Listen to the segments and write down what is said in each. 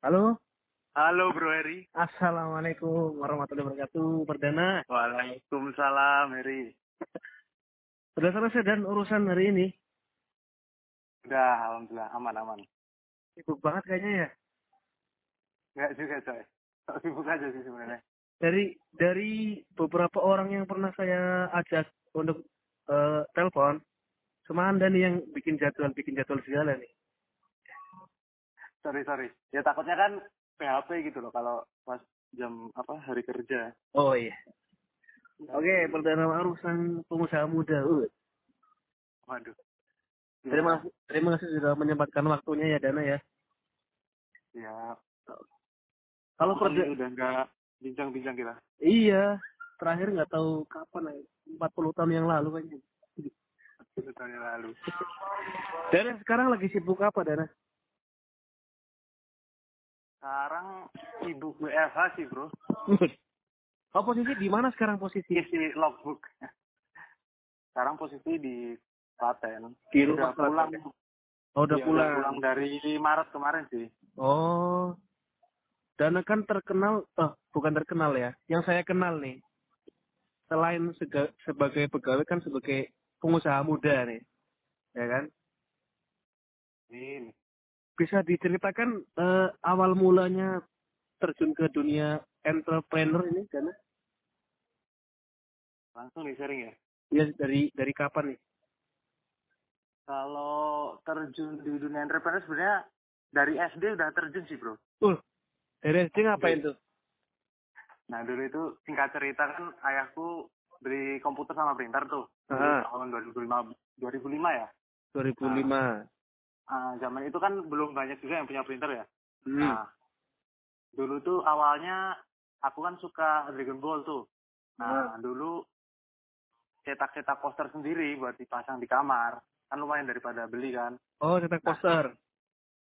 Halo, Halo Bro Heri. Assalamualaikum warahmatullahi wabarakatuh, Perdana. Waalaikumsalam Heri. Sudah selesai dan urusan hari ini? Udah, alhamdulillah aman aman. Sibuk banget kayaknya ya. Enggak juga coy. Sibuk aja sih sebenarnya. Dari dari beberapa orang yang pernah saya ajak untuk eh, telepon, cuma anda nih yang bikin jadwal, bikin jadwal segala nih. Sorry sorry. Ya takutnya kan PHP gitu loh kalau pas jam apa hari kerja. Oh iya. Oke, Perdana urusan pengusaha muda. Uh. Waduh. Terima, terima kasih sudah menyempatkan waktunya ya Dana ya. Ya. Kalau kerja, udah enggak bincang-bincang kita. iya, terakhir nggak tahu kapan ya, 40 tahun yang lalu kayaknya. Tahun yang lalu. Dana sekarang lagi sibuk apa Dana? Sekarang sibuk WFH sih bro. Oh posisi di mana sekarang posisi? Isi logbook. Sekarang posisi di Klaten. Di Udah rumah Klaten, pulang. ya? Oh, udah Iya, pulang. pulang dari Maret kemarin sih. Oh. Dana kan terkenal, oh, bukan terkenal ya. Yang saya kenal nih, selain sega- sebagai pegawai kan sebagai pengusaha muda nih, ya kan? Ini Bisa diceritakan eh, awal mulanya terjun ke dunia entrepreneur ini, Dana? langsung nih sharing ya. Ya dari dari kapan nih? Kalau terjun di dunia entrepreneur sebenarnya dari SD udah terjun sih bro. Uh, dari SD ngapain tuh? Nah dulu itu singkat cerita kan ayahku beli komputer sama printer tuh. Dulu Ah. Tahun 2005, 2005 ya. 2005. Ah, zaman itu kan belum banyak juga yang punya printer ya. Hmm. Nah, dulu tuh awalnya aku kan suka Dragon Ball tuh. Nah, dulu cetak-cetak poster sendiri buat dipasang di kamar. Kan lumayan daripada beli kan. Oh, cetak poster.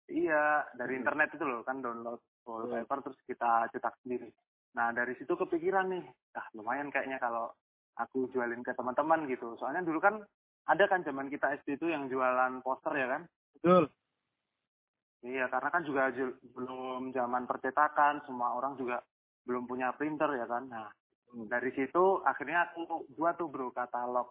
Iya, dari internet itu loh kan download wallpaper terus kita cetak sendiri. Nah dari situ kepikiran nih, ah lumayan kayaknya kalau aku jualin ke teman-teman gitu. Soalnya dulu kan ada kan zaman kita SD itu yang jualan poster ya kan? Betul. Iya, karena kan juga ju- belum zaman percetakan, semua orang juga belum punya printer ya kan. Nah dari situ akhirnya aku buat tuh bro katalog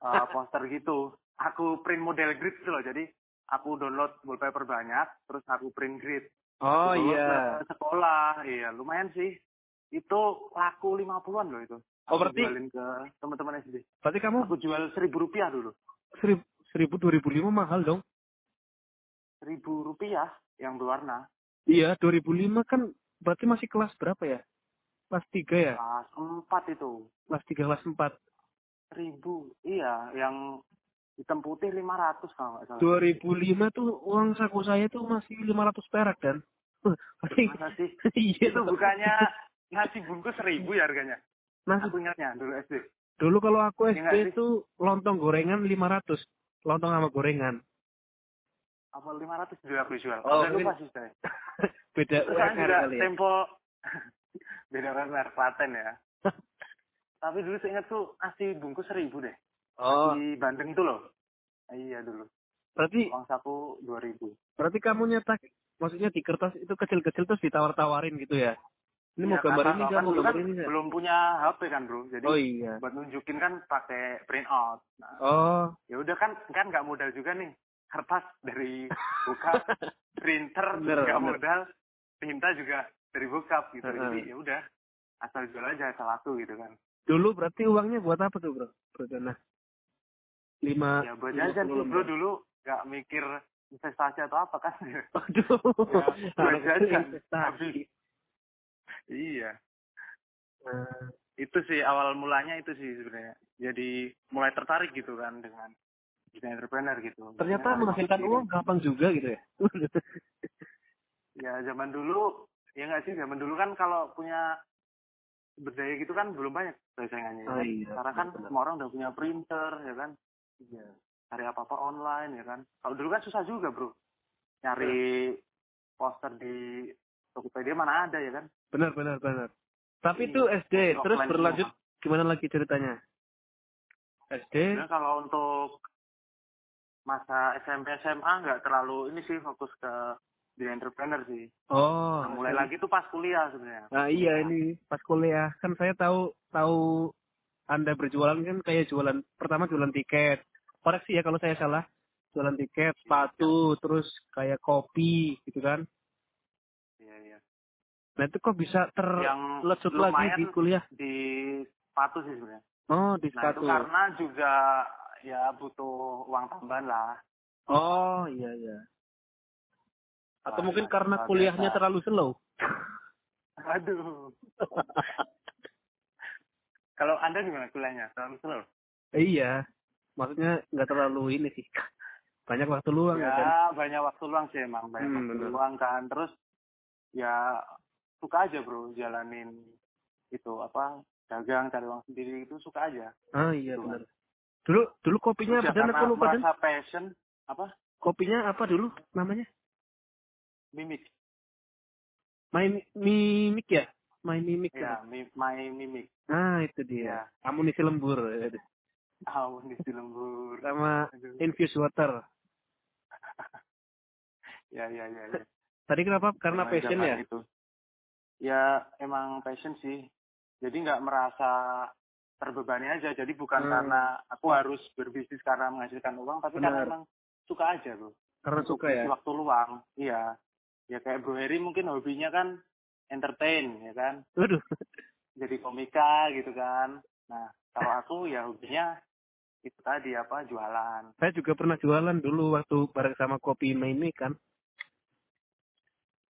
uh, poster gitu. Aku print model grid gitu loh. Jadi aku download wallpaper banyak, terus aku print grid. Oh iya. ke sekolah, iya lumayan sih. Itu laku 50-an loh itu. Oh, Aku berarti- jualin ke teman-teman SD. Berarti kamu Aku jual seribu rupiah dulu. seribu, seribu dua ribu lima mahal dong. Seribu rupiah yang berwarna. Iya, 2005 kan berarti masih kelas berapa ya? Kelas 3 ya? Kelas empat itu. Kelas 3, kelas 4. Seribu. Iya, yang hitam putih 500 kalau nggak salah. 2005 tuh uang saku saya tuh masih 500 perak dan. Berarti Masa sih? iya itu bukannya nasi bungkus seribu ya harganya? Nasi Aku ingatnya dulu SD. dulu kalau aku SD sih? itu lontong gorengan 500. Lontong sama gorengan. Apa 500 juga aku jual? Oh, Oh, mungkin- lupa sih saya. Beda kan UMR juga kali ya. tempo beda UMR Klaten ya. Tapi dulu saya ingat tuh nasi bungkus seribu deh. Oh, Di Bandung itu loh. Iya dulu. berarti Uang saku 2000. berarti kamu nyetak maksudnya di kertas itu kecil-kecil terus ditawar-tawarin gitu ya. Ini mau Iya, gambar ini kan kan, mau gambar kan ini nggak? belum punya HP kan bro. Jadi Oh iya. buat nunjukin kan pakai print out. Nah, Oh, ya udah kan kan nggak modal juga nih kertas dari buka printer nggak bener. modal tinta juga dari bokap gitu jadi ya udah asal jual aja asal laku gitu kan dulu berarti uangnya buat apa tuh bro? Bro Dana? Lima. ya buat jajan sih bro dulu nggak mikir investasi atau apa kan Aduh. Ya, buat jajan. investasi. iya Nah, itu sih awal mulanya itu sih sebenarnya jadi mulai tertarik gitu kan dengan dunia entrepreneur gitu ternyata menghasilkan uang gampang juga gitu ya. ya zaman dulu ya nggak sih zaman dulu kan kalau punya berdaya gitu kan belum banyak saingannya ya Oh kan? iya, sekarang kan semua orang udah punya printer ya kan Iya. cari apa apa online ya kan kalau dulu kan susah juga bro nyari poster di Tokopedia mana ada ya kan Benar benar benar. Tapi itu SD terus semua. berlanjut gimana lagi ceritanya? SD. Nah, kalau untuk masa SMP SMA nggak terlalu ini sih fokus ke di entrepreneur sih. Oh. Nah, mulai lagi tuh pas kuliah sebenarnya. Nah iya ini pas kuliah kan saya tahu tahu anda berjualan kan kayak jualan pertama jualan tiket. Koreksi ya kalau saya salah. Jualan tiket, sepatu, terus kayak kopi gitu kan. Iya, iya. Nah itu kok bisa Yang terlesut lagi di kuliah? di sepatu sih sebenarnya. Oh di Nah, itu sepatu. karena juga ya butuh uang tambahan lah. Oh iya iya. Atau Wah, mungkin karena kuliahnya biasa. terlalu slow. Aduh. Kalau Anda gimana kuliahnya? Terlalu slow? Eh, iya. Maksudnya nggak terlalu ini sih. Banyak waktu luang ya, kan? Ya, banyak waktu luang sih emang. Banyak Hmm, waktu benar. luang kan. Terus ya suka aja bro jalanin itu apa dagang cari uang sendiri itu suka aja. Ah iya Betul. benar. Dulu dulu kopinya ya apa dan aku lupa dan passion apa kopinya apa dulu namanya? mimik My Mimik ya? My Mimik ya ya. mi, my mimik Nah itu ya dia. Amunisi lembur. awan di lembur Sama Aduh. infused water. ya ya ya, ya. Tadi kenapa? Karena Zaman- passion ya? itu ya emang passion sih jadi nggak merasa terbebani aja jadi bukan Hmm. karena aku harus berbisnis karena menghasilkan uang tapi Benar. karena emang suka aja bro Karena suka ya? waktu luang iya ya kayak Bro Heri mungkin hobinya kan entertain ya kan Waduh. jadi komika gitu kan nah kalau aku ya hobinya itu tadi apa jualan Saya juga pernah jualan dulu waktu bareng sama kopi Mimik kan.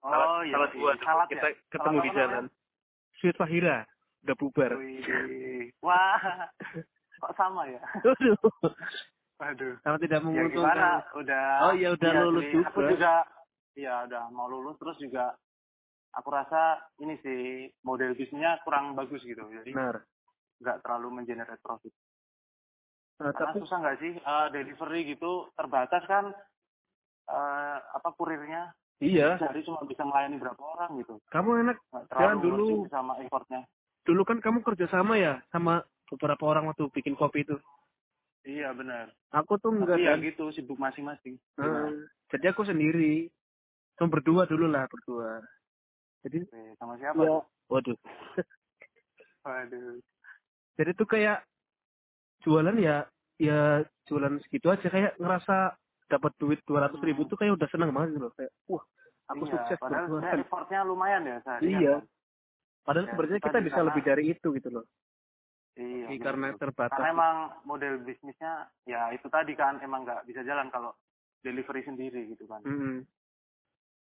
oh iya salah iya. dua salad kita ya? ketemu Salad di jalan. Sweet Fahira. Udah bubar. Wih. wah kok sama ya Waduh. Sama tidak ya gimana menguntungkan. udah Oh, iya, udah lulus sih. aku juga. juga ya udah mau lulus terus juga aku rasa ini sih model bisnisnya kurang bagus gitu jadi Benar. nggak terlalu mengenerate profit Nah, karena tapi susah nggak sih eh, delivery gitu terbatas kan eh, apa kurirnya iya, sehari cuma bisa melayani berapa orang gitu kamu enak. Jangan dulu. sama effortnya Dulu kan kamu kerja sama ya sama beberapa orang waktu bikin kopi itu. iya benar Aku tuh enggak tapi ya kan. gitu sibuk masing-masing Eh, Gimana? jadi aku sendiri. Cuma berdua dulu lah, berdua. Jadi, Oke, sama siapa ya, waduh. waduh Jadi tuh kayak jualan ya, ya jualan segitu aja kayak ngerasa dapat duit dua ratus ribu Hmm. tuh kayak udah seneng banget gitu loh. Kayak, wah, aku iya, sukses padahal effortnya lumayan ya sehari Iya. kan? Padahal Ya, sebenarnya kita bisa lebih dari itu gitu loh. iya Tapi karena terbatas. karena emang model bisnisnya ya itu tadi kan emang nggak bisa jalan kalau delivery sendiri gitu kan Mm-mm.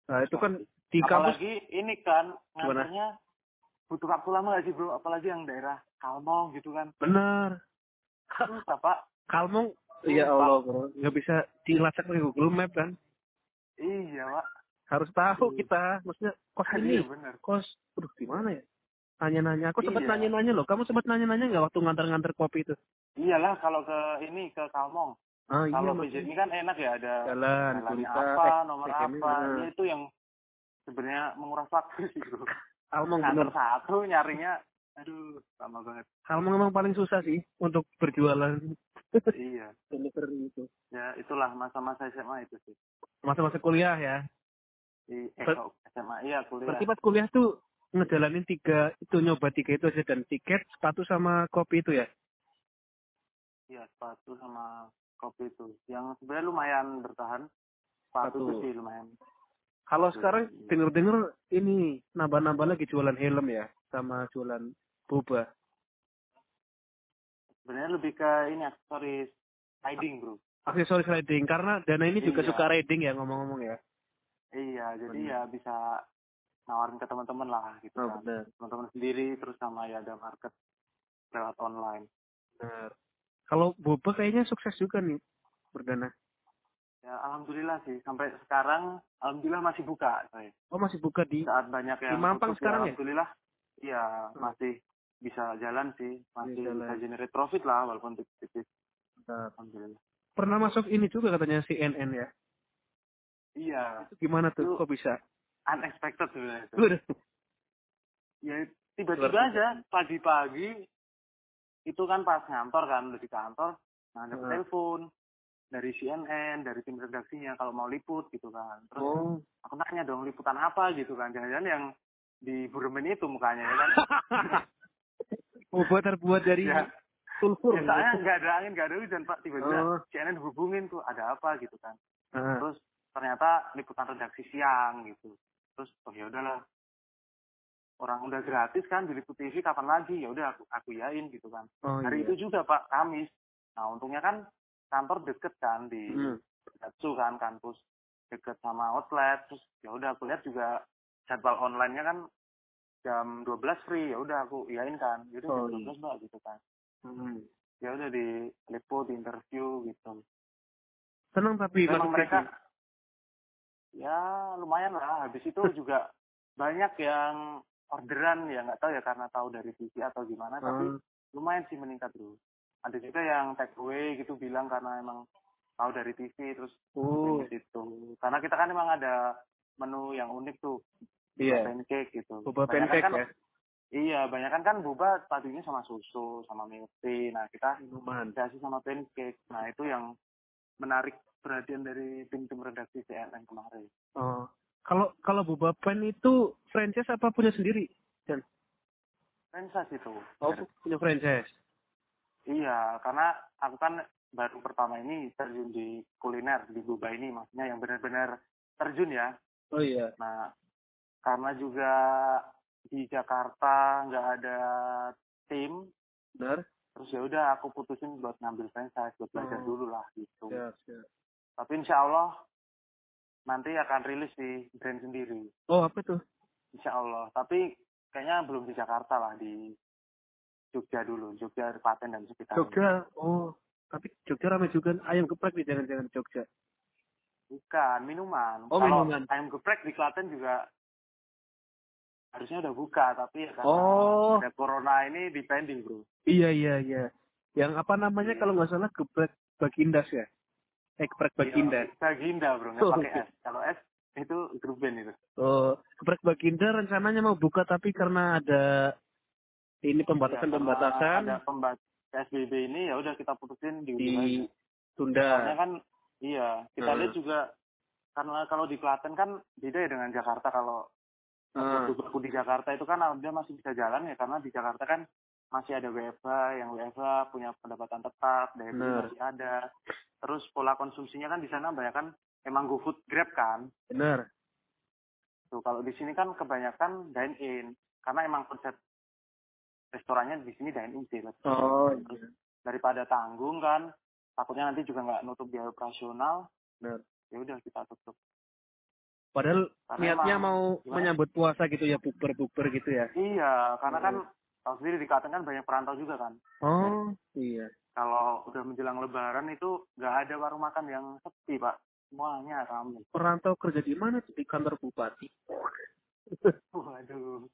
Nah, itu kan di kampus apalagi ini kan nganternya butuh waktu lama gak sih bro apalagi yang daerah Kalmong gitu kan benar. terus apa Kalmong, ya Allah bro, nggak bisa dilacak pakai Google Map kan. iya pak Harus tahu Hmm. kita, maksudnya kos ini, iya bener kos, aduh gimana ya? Nanya-nanya, aku sempat Iya. nanya-nanya loh. Kamu sempat nanya-nanya nggak waktu nganter-nganter kopi itu? iyalah kalau ke ini ke Kalmong Ah iya, kalau ini kan enak ya ada jalan, gurita, apa eh, nomor TKM, apa. Ini itu yang sebenarnya menguras waktu sih bro Kalmong bener. satu nyarinya aduh lama banget Kalmong memang paling susah sih untuk berjualan iya delivery itu. ya itulah masa-masa SMA itu sih Masa-masa kuliah ya. Di eh, kok SMA iya kuliah Berarti pas kuliah tuh ngejalanin tiga itu nyoba tiga itu aja dan tiket, sepatu sama kopi itu ya. Iya, sepatu sama kopi itu. Yang sebenarnya lumayan bertahan. Sepatu Sepatu. itu sih lumayan. Kalau sekarang denger-denger ini nambah-nambah lagi jualan helm ya sama jualan boba. Sebenarnya lebih ke ini aksesoris riding, bro. Aksesoris riding karena Dana ini juga Iya. suka riding ya ngomong-ngomong ya. Iya, jadi Bener. ya bisa nawarin ke teman-teman lah gitu Oh, kan. Teman-teman sendiri terus sama ya ada market lewat online. Benar. Kalau boba kayaknya sukses juga nih berdana. Ya alhamdulillah sih sampai sekarang alhamdulillah masih buka saya. Oh masih buka di Saat banyak yang Mampang tutup, sekarang ya? alhamdulillah iya Hmm. masih bisa jalan sih, masih Bisa bisa, jalan. generate profit lah walaupun tipis-tipis. Alhamdulillah. pernah masuk ini juga katanya CNN ya. Iya, Itu gimana tuh? Itu- Kok bisa? unexpected sebenarnya. itu. Ya tiba-tiba aja pagi-pagi itu kan pas ngantor kan udah di kantor nah ada Hmm. telepon dari CNN, dari tim redaksinya kalau mau liput gitu kan. Terus Oh. aku nanya dong liputan apa gitu kan. Jangan-jangan yang di Burmen itu mukanya ya kan. Boba terbuat dari ya, sulfur. ya, soalnya nggak ada angin, nggak ada hujan Pak. Tiba-tiba Oh. CNN hubungin tuh ada apa gitu kan. Ah. Terus ternyata liputan redaksi siang gitu. Terus oh ya udahlah. Orang udah gratis kan diliput TV kapan lagi? Ya udah aku aku yain gitu kan. Oh, Hari iya. itu juga Pak Kamis. Nah untungnya kan kantor deket kan di Hmm. Kan kampus deket sama outlet. Terus ya udah aku lihat juga jadwal online-nya kan jam 12 free. Ya udah aku yain kan. Jadi Oh, jam iya. 12 Mbak gitu kan. Hmm. Ya udah di liput, di interview gitu. Senang tapi masuk mereka. Ya lumayan lah. Habis itu juga banyak yang orderan ya nggak tahu ya karena tahu dari TV atau gimana. Tapi Ah. lumayan sih meningkat bro. Ada juga yang take away gitu bilang karena emang tahu dari TV terus Oh, di situ. Karena kita kan emang ada menu yang unik tuh, iya. pancake gitu. Boba Banyakan pancake kan, ya. Iya, banyak kan kan boba tadinya sama susu, sama milk tea. Nah kita Minuman. dikasih sama pancake. Nah itu yang menarik perhatian dari tim-tim redaksi CNN kemarin. Oh. Kalau kalau boba pen itu franchise apa punya sendiri? Dan Franchise itu. oh, punya franchise. Iya, karena aku kan baru pertama ini terjun di kuliner di boba ini, maksudnya yang benar-benar terjun ya. Oh iya. Nah, karena juga di Jakarta nggak ada tim, Benar. Terus ya udah aku putusin buat ngambil franchise, buat belajar Oh. dulu lah gitu. Siap, siap. Tapi insya Allah nanti akan rilis di brand sendiri, Oh, apa tuh? insya Allah. Tapi kayaknya belum di Jakarta lah, di Jogja dulu, Jogja, Klaten dan sekitarnya. Jogja. Oh, tapi Jogja ramai juga ayam geprek di jangan-jangan Jogja. Bukan, minuman. Oh, Kalau minuman. ayam geprek di Klaten juga harusnya udah buka, tapi ya karena Oh. ada corona ini dipending bro. Iya, iya, iya. Yang apa namanya Iya. kalau nggak salah geprek Bagindas ya? Eh, geprek Baginda. Iya, Baginda bro, nggak Oh, pakai es. Kalau es itu grup band itu. Oh, geprek Baginda rencananya mau buka tapi karena ada ini Ya, pembatasan-pembatasan karena Ada pembat PSBB ini ya udah kita putusin di di tunda. kan iya, kita Hmm. lihat juga karena kalau di Klaten kan beda ya dengan Jakarta kalau Waktu di Jakarta itu kan dia masih bisa jalan ya karena di Jakarta kan masih ada WFH yang WFH punya pendapatan tetap daya beli masih ada. Terus pola konsumsinya kan di sana banyak kan emang GoFood Grab kan. Benar. tuh kalau di sini kan kebanyakan dine in karena emang konsep restorannya di sini dine in sih Oh, Terus iya. daripada tanggung kan takutnya nanti juga nggak nutup biaya operasional ya udah kita tutup Padahal Karena niatnya emang- mau gimana? menyambut puasa gitu ya, bukber-bukber gitu ya. iya karena kan Hmm. tahu sendiri di Klaten kan banyak perantau juga kan Oh, iya. kalau udah menjelang lebaran itu nggak ada warung makan yang sepi pak semuanya ramai Perantau kerja di mana? Di kantor bupati. waduh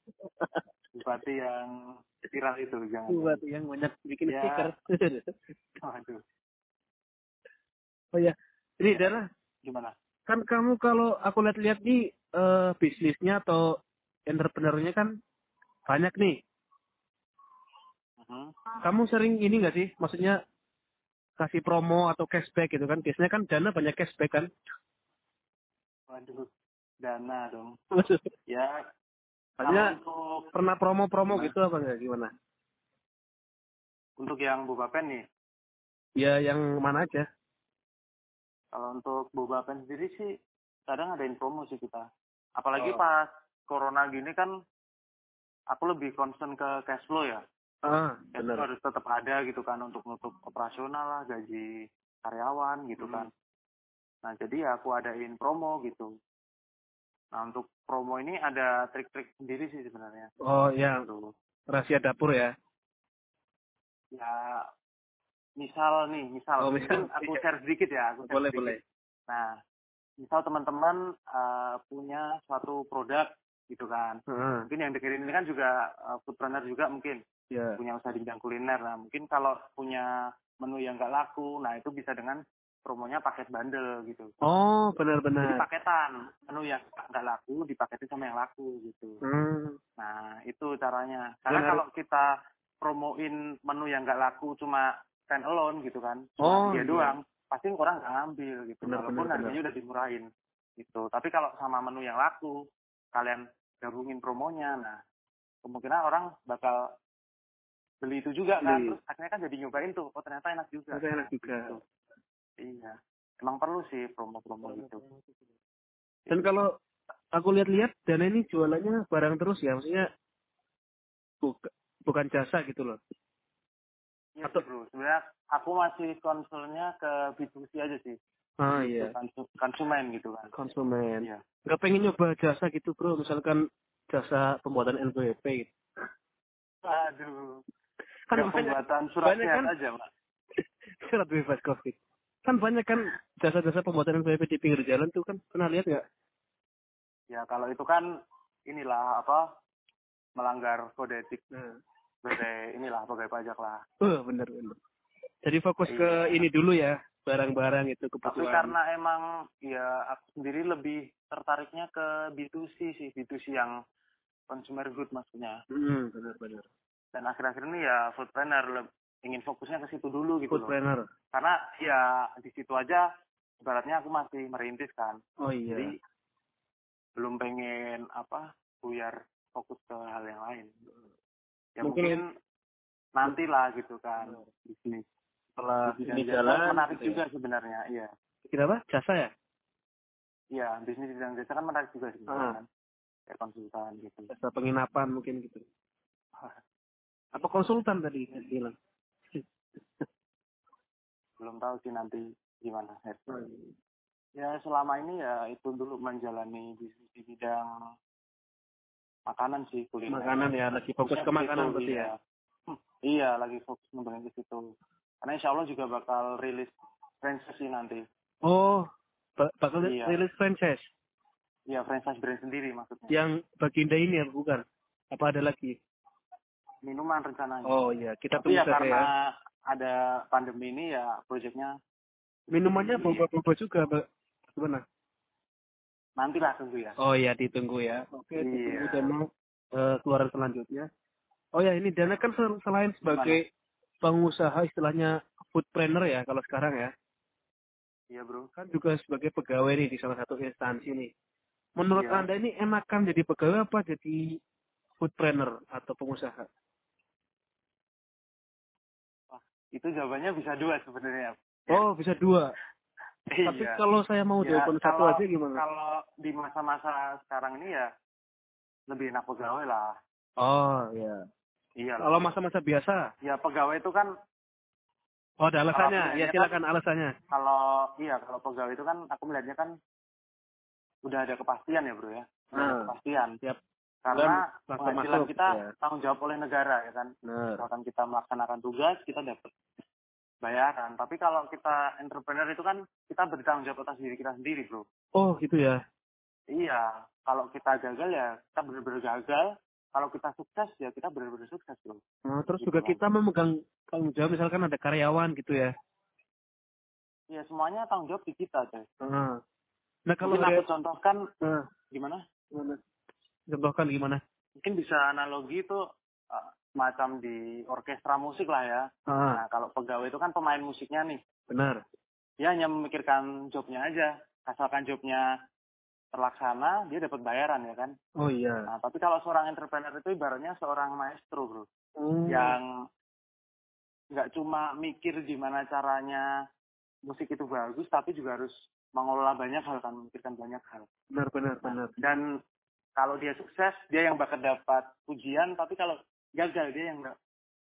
bupati yang viral itu jangan Bupati yang banyak bikin Ya. stiker. waduh oh ya, ini Dara, gimana kan kamu kalau aku lihat-lihat di eh, bisnisnya atau entrepreneurnya kan banyak nih. Mhm. Kamu sering ini nggak sih? Maksudnya kasih promo atau cashback gitu kan? Biasanya kan dana banyak cashback kan? waduh dana dong ya untuk pernah promo-promo Gimana? gitu apa nggak? Gimana? untuk yang boba pen nih Ya yang mana aja? Kalau untuk boba pen sendiri sih kadang adain promo sih kita apalagi Oh. pas corona gini kan aku lebih concern ke cash flow ya Ah, itu benar. harus tetap ada gitu kan untuk nutup operasional lah, gaji karyawan gitu Hmm. kan. Nah, jadi ya aku adain promo gitu. Nah, untuk promo ini ada trik-trik sendiri sih sebenarnya. Oh ya, Gitu. rahasia dapur ya. Ya, misal nih, misal, Oh, misal. aku share sedikit ya. Aku share Boleh, sedikit. boleh. Nah, misal teman-teman eh, punya suatu produk gitu kan. Ah, Mungkin yang dengerin ini kan juga eh, foodpreneur juga mungkin. ya. punya usaha di bidang kuliner. Nah, mungkin kalau punya menu yang nggak laku, nah itu bisa dengan promonya paket bundle gitu. Oh, Jadi benar-benar. paketan, menu yang nggak laku dipaketin sama yang laku gitu. Hmm. Nah, itu caranya. Karena Benar. kalau kita promoin menu yang nggak laku cuma stand alone gitu kan, Oh, cuma dia iya. doang, pasti orang nggak ngambil gitu. Benar, walaupun benar, harganya udah dimurahin gitu. Tapi kalau sama menu yang laku kalian gabungin promonya. Nah kemungkinan orang bakal beli itu juga kan. Terus akhirnya kan jadi nyobain tuh. Oh ternyata enak juga. Ternyata enak juga. Gitu. iya. Emang perlu sih promo-promo gitu. Dan kalau aku lihat-lihat Dana ini jualannya barang terus ya, maksudnya buka- bukan jasa gitu loh. Iya Atau- sih, bro. Sebenarnya aku masih concernnya ke B2C aja sih. Ah iya, konsu- konsumen gitu kan. Konsumen. iya. Nggak pengen nyoba jasa gitu bro, misalkan jasa pembuatan LPWP gitu. aduh. Kan banyak pembuatan surat banyak sehat kan- aja pak. Surat bebas covid. Kan banyak kan jasa-jasa pembuatan LPWP di pinggir jalan tuh kan. Pernah lihat nggak? ya kalau itu kan inilah apa melanggar kode etik. Nah, sebagai inilah pegawai pajak lah oh bener bener. Jadi fokus Iya. ke ini dulu ya, barang-barang itu tapi kebutuhan. karena emang ya aku sendiri lebih tertariknya ke B2C sih B2C yang consumer good maksudnya Hmm, benar-benar. dan akhir-akhir ini ya food planner ingin fokusnya ke situ dulu gitu Food loh planner. karena ya di situ aja ibaratnya aku masih merintis kan Oh iya. jadi belum pengen apa buyar fokus ke hal yang lain ya Mungkin- mungkin, nantilah gitu kan bisnis Setelah jasa jalan menarik gitu ya. juga sebenarnya iya Kita apa? Jasa ya? iya bisnis di bidang jasa kan menarik juga sebenarnya Ah. kan kayak konsultan gitu Jasa penginapan mungkin gitu. Apa konsultan tadi bilang? belum tahu sih nanti gimana ya selama ini ya itu dulu menjalani bisnis di bidang makanan sih kuliner Makanan ya, lagi fokus ke makanan berarti ya. iya. Hmm, iya lagi fokus ngembangin ke situ karena insya Allah juga bakal rilis franchise nanti Oh, ba- bakal Iya. rilis franchise iya franchise brand sendiri maksudnya yang baginda ini ya bukan? Apa ada lagi? minuman rencananya Oh iya, kita tapi tunggu ya saja karena ya. ada pandemi ini ya proyeknya Minumannya boba-boba juga, Mbak. Gimana? Nantilah tunggu ya Oh iya, ditunggu ya. Oke, Iya. ditunggu dana eh, keluaran selanjutnya. Oh ya, ini Dana kan sel- selain sebagai pengusaha istilahnya food planner ya kalau sekarang ya. iya bro kan juga sebagai pegawai nih di salah satu instansi nih. Menurut Iya. Anda ini enakan jadi pegawai apa jadi food planner atau pengusaha? itu jawabannya bisa dua sebenarnya Oh, bisa dua. Tapi Iya. kalau saya mau Ya, jawaban satu aja gimana? kalau di masa-masa sekarang ini ya lebih enak pegawai lah. Oh, iya. Iya. Kalau masa-masa biasa, ya pegawai itu kan oh ada alasannya. Ya kan- silakan alasannya. kalau iya kalau pegawai itu kan aku melihatnya kan udah ada kepastian ya bro ya. Udah ada Nah, kepastian. siap. Karena penghasilan masuk, kita ya. tanggung jawab oleh negara ya kan. Benar. Misalkan kita melaksanakan tugas kita dapat bayaran. Tapi kalau kita entrepreneur itu kan kita bertanggung jawab atas diri kita sendiri bro. Oh, gitu ya. Iya. Kalau kita gagal ya kita benar-benar gagal. Kalau kita sukses ya kita benar-benar sukses bro. Nah, terus Gitu juga kan. kita memegang tanggung jawab misalkan ada karyawan gitu ya. Ya semuanya tanggung jawab di kita coy. Nah, nah kalau Mungkin aku contohkan nah, gimana? gimana? Contohkan gimana? Mungkin bisa analogi itu uh, semacam di orkestra musik lah ya. Ah, Nah kalau pegawai itu kan pemain musiknya nih. benar. Dia hanya memikirkan jobnya aja. Asalkan jobnya terlaksana, dia dapat bayaran ya kan. Oh iya. Nah tapi kalau seorang entrepreneur itu ibaratnya seorang maestro bro. Hmm. Yang nggak cuma mikir gimana caranya musik itu bagus, tapi juga harus mengelola banyak hal kan, memikirkan banyak hal. Benar, benar, benar. dan kalau dia sukses dia yang bakal dapat pujian tapi kalau gagal dia yang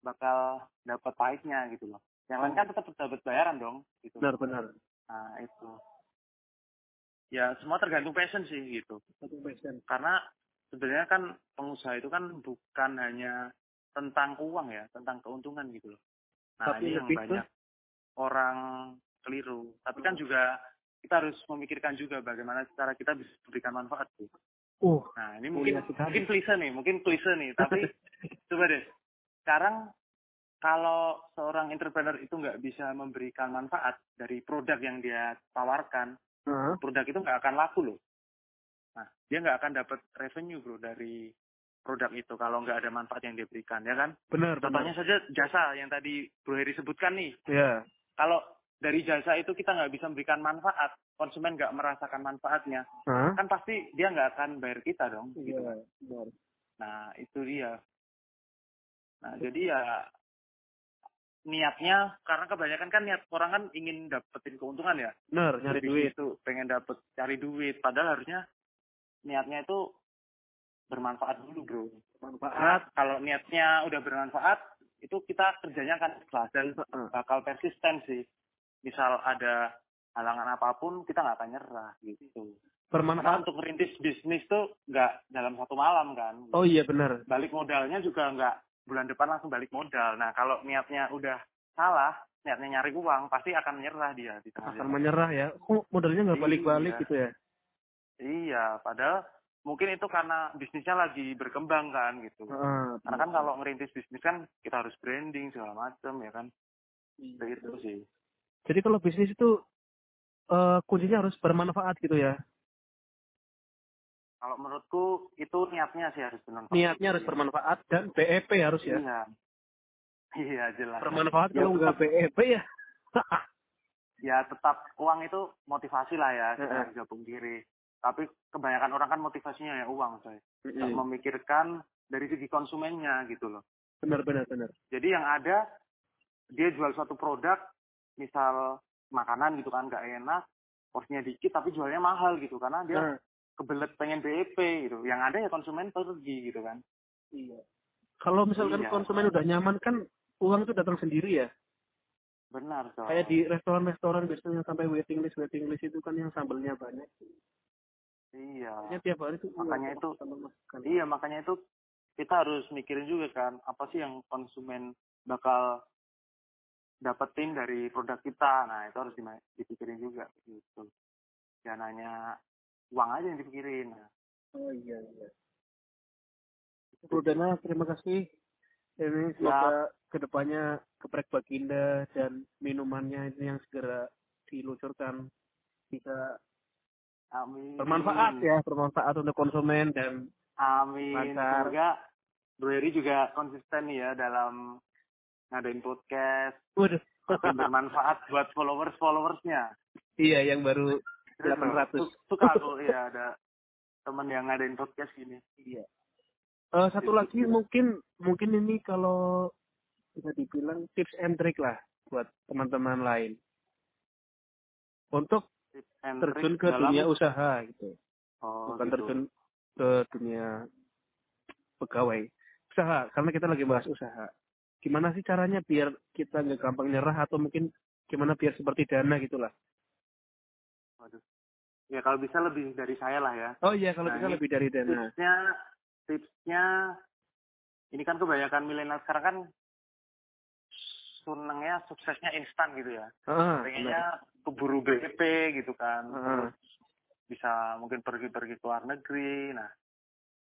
bakal dapat pahitnya gitu loh. Yang lain kan tetap dapat bayaran dong gitu. Benar, benar. nah itu. Ya semua tergantung passion sih gitu. Satu persen. karena sebenarnya kan pengusaha itu kan bukan hanya tentang uang ya tentang keuntungan gitu loh. Nah Tapi ini yang banyak orang keliru. Tapi kan juga kita harus memikirkan juga bagaimana cara kita bisa memberikan manfaat tuh Oh, Nah, ini mungkin sekali. mungkin klise nih, mungkin klise nih, tapi coba deh. Sekarang kalau seorang entrepreneur itu nggak bisa memberikan manfaat dari produk yang dia tawarkan, Heeh. produk itu nggak akan laku loh. Nah, dia nggak akan dapat revenue bro dari produk itu kalau nggak ada manfaat yang dia berikan, ya kan? benar, Contohnya benar. saja jasa yang tadi Bro Heri sebutkan nih. Ya, Kalau dari jasa itu kita nggak bisa memberikan manfaat, konsumen nggak merasakan manfaatnya, Hah? kan pasti dia nggak akan bayar kita dong. gitu Iya, kan. benar. Nah itu dia. Nah jadi ya niatnya karena kebanyakan kan niat orang kan ingin dapetin keuntungan ya. Benar, nyari duit. Itu pengen dapet cari duit. Padahal harusnya niatnya itu bermanfaat dulu bro. Karena Manfaat. kalau niatnya udah bermanfaat itu kita kerjanya akan ikhlas dan bakal persisten sih. Misal ada halangan apa pun kita nggak akan nyerah gitu. Karena Bermanfaat. untuk merintis bisnis tuh nggak dalam satu malam kan. Oh iya benar. Balik modalnya juga nggak bulan depan langsung balik modal. Nah kalau niatnya udah salah, niatnya nyari uang pasti akan menyerah dia di tengah Akan jalan. menyerah ya. Kok modalnya nggak balik-balik Iya. gitu ya? Iya, padahal mungkin itu karena bisnisnya lagi berkembang kan gitu. Heeh. Karena kan kalau ngerintis bisnis kan kita harus branding segala macam ya kan. Kayak gitu sih. Jadi kalau bisnis itu eh, kuncinya harus bermanfaat gitu ya. Kalau menurutku itu niatnya sih harus bermanfaat. Niatnya harus bermanfaat dan BEP harus ya. Iya. Iya jelas. Bermanfaat Ya, kalau nggak BEP ya. ya tetap uang itu motivasi lah ya kita Heeh. bisa pungkiri. Tapi kebanyakan orang kan motivasinya ya uang saya. Nggak Iya. memikirkan dari segi konsumennya gitu loh. Benar benar benar. Jadi yang ada dia jual suatu produk, misal makanan gitu kan nggak enak, porsinya dikit tapi jualnya mahal gitu karena dia Nah, kebelet pengen BEP gitu. Yang ada ya konsumen pergi gitu kan. iya. Kalau misalkan Iya. konsumen udah nyaman kan uang itu datang sendiri ya. Benar so. Kayak di restoran-restoran biasanya sampai waiting list waiting list itu kan yang sambelnya banyak. Iya. Ya tiap hari tuh Makanya itu- makan. Iya makanya itu kita harus mikirin juga kan apa sih yang konsumen bakal dapetin dari produk kita. Nah itu harus dipikirin juga gitu. Jangan hanya uang aja yang dipikirin. Oh iya iya. Bro Dana, terima kasih. Ini semoga ke depannya keprek baginda dan minumannya ini yang segera diluncurkan bisa Amin. bermanfaat ya, bermanfaat untuk konsumen dan Amin. Lancar. Semoga Bro Heri juga konsisten ya dalam ngadain podcast. waduh. Bermanfaat buat followers-followersnya. iya yang baru 800. su- Suka aku ya ada temen yang ngadain podcast gini. Iya. Eh, satu lagi mungkin mungkin ini kalau bisa dibilang tips and trick lah buat teman-teman lain untuk Tips and terjun ke dalam- dunia usaha gitu. Oh, bukan gitu. terjun ke dunia pegawai usaha karena kita lagi bahas usaha gimana sih caranya biar kita nggak gampang nyerah atau mungkin gimana biar seperti dana gitulah Waduh. Ya kalau bisa lebih dari saya lah ya. oh iya kalau Nah, bisa lebih dari dana Tipsnya, tipsnya, ini kan kebanyakan milenial sekarang kan senengnya suksesnya instan gitu ya. benar. Pengennya keburu BP gitu kan. Terus bisa mungkin pergi-pergi ke luar negeri. Nah,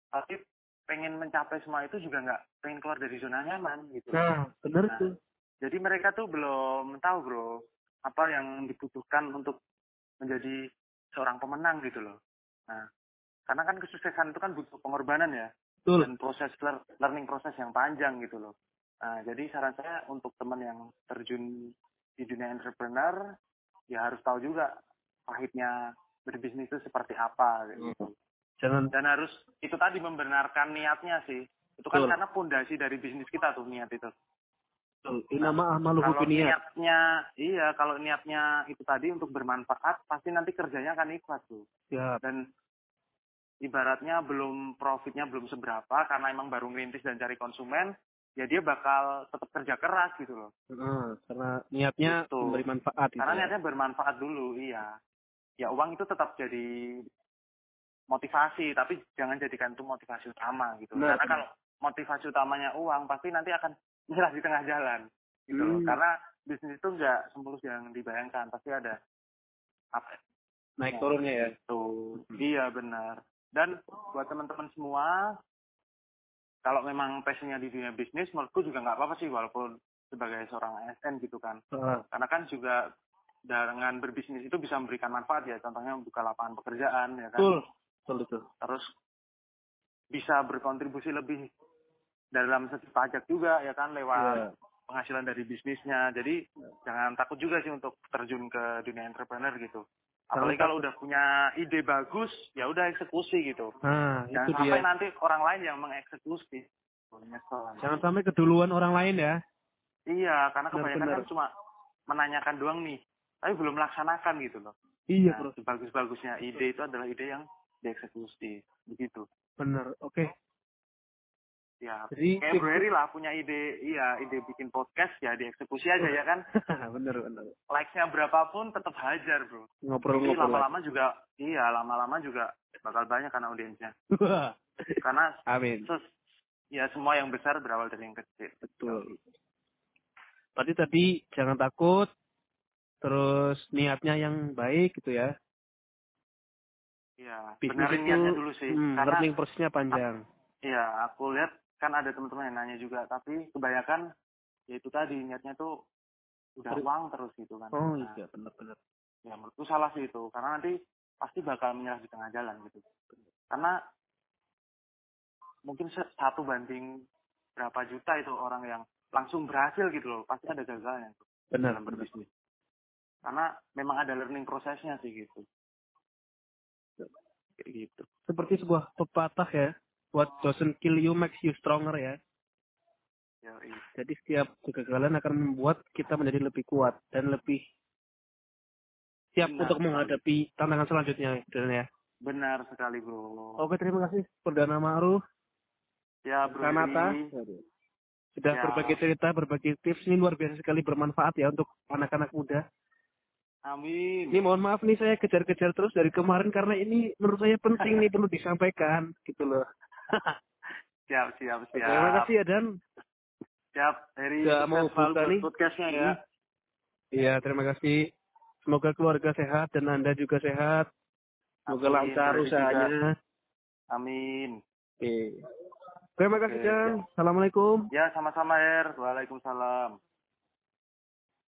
tapi pengen mencapai semua itu juga nggak pengen keluar dari zona nyaman gitu. nah benar Nah, tuh Jadi mereka tuh belum tahu bro apa yang dibutuhkan untuk menjadi seorang pemenang gitu loh. Nah, karena kan kesuksesan itu kan butuh pengorbanan ya betul dan proses lear- learning proses yang panjang gitu loh. Nah, jadi saran saya untuk teman yang terjun di dunia entrepreneur ya harus tahu juga pahitnya berbisnis itu seperti apa gitu. jangan Dan harus itu tadi membenarkan niatnya sih. Itu kan Betul. karena pondasi dari bisnis kita tuh niat itu. Betul ini nama ahmaluhu Kalau niatnya, iya kalau niatnya itu tadi untuk bermanfaat, pasti nanti kerjanya akan ikhlas tuh. ya Dan ibaratnya belum profitnya belum seberapa karena emang baru ngerintis dan cari konsumen, ya dia bakal tetap kerja keras gitu loh. ah, karena niatnya Gitu. memberi manfaat gitu Karena ya. niatnya bermanfaat dulu, iya. Ya uang itu tetap jadi motivasi, tapi jangan jadikan itu motivasi utama gitu. Benar, Karena kalau motivasi utamanya uang, pasti nanti akan nyerah di tengah jalan. Gitu. loh. Hmm. Karena bisnis itu nggak semulus yang dibayangkan, pasti ada apa naik turunnya ya itu. Hmm. Iya benar. Dan buat teman-teman semua, kalau memang passionnya di dunia bisnis, menurutku juga nggak apa-apa sih walaupun sebagai seorang ASN gitu kan. Ah, Karena kan juga dengan berbisnis itu bisa memberikan manfaat ya. Contohnya membuka lapangan pekerjaan ya kan. betul betul itu Terus bisa berkontribusi lebih dalam segi pajak juga ya kan lewat Iya. penghasilan dari bisnisnya. Jadi jangan takut juga sih untuk terjun ke dunia entrepreneur gitu. Apalagi kalau udah punya ide bagus, ya udah eksekusi gitu. Nah, Jangan itu sampai dia. nanti orang lain yang mengeksekusi. Jangan sampai keduluan orang lain ya. Iya, karena kebanyakan Benar-benar. kan cuma menanyakan doang nih, tapi belum melaksanakan gitu loh. Iya, Nah, Bro. sebagus-bagusnya ide itu adalah ide yang dieksekusi, begitu. Bener. Oke. Ya, Jadi Heri lah punya ide, iya ide bikin podcast ya dieksekusi aja ya kan. bener bener. Likes-nya berapapun tetap hajar bro. Jadi Ngobrol-ngobrol. lama-lama juga, iya lama-lama juga bakal banyak kan audiensnya. Karena Amin. ses- ya semua yang besar berawal dari yang kecil. Betul. Tadi tadi jangan takut. Terus niatnya yang baik gitu ya. Iya, benerin itu niatnya dulu sih. hmm, Karena learning prosesnya panjang. Iya, aku lihat kan ada teman-teman yang nanya juga, tapi kebanyakan ya itu tadi niatnya tuh udah uang terus gitu kan. Oh Nah, iya benar-benar. Ya menurutku salah sih itu, karena nanti pasti bakal menyerah di tengah jalan gitu. Karena mungkin satu banding berapa juta itu orang yang langsung berhasil gitu loh, pasti ada gagalnya tuh Benar dalam benar. berbisnis. Karena memang ada learning prosesnya sih gitu. Kayak gitu. Seperti sebuah pepatah ya. What doesn't kill you makes you stronger ya. Ya, iya. Jadi setiap kegagalan akan membuat kita menjadi lebih kuat dan lebih siap Benar untuk sekali. menghadapi tantangan selanjutnya Dan ya. Benar sekali bro. Oke terima kasih Perdana Ma'ruf Ya bro. Kanata sudah Ya. berbagi cerita, berbagi tips ini luar biasa sekali bermanfaat ya untuk anak-anak muda. Amin. Ini mohon maaf nih saya kejar-kejar terus dari kemarin karena ini menurut saya penting nih perlu disampaikan gitu loh. Siap, siap, siap. Terima kasih ya Dan. Siap, Heri. Udah sukses mau buka nih. Podcastnya ya. Iya terima kasih. Semoga keluarga sehat dan anda juga sehat. Semoga lancar usahanya. Amin. Oke. Terima kasih Oke, Dan. Assalamualaikum. Ya, sama-sama, Her. Waalaikumsalam.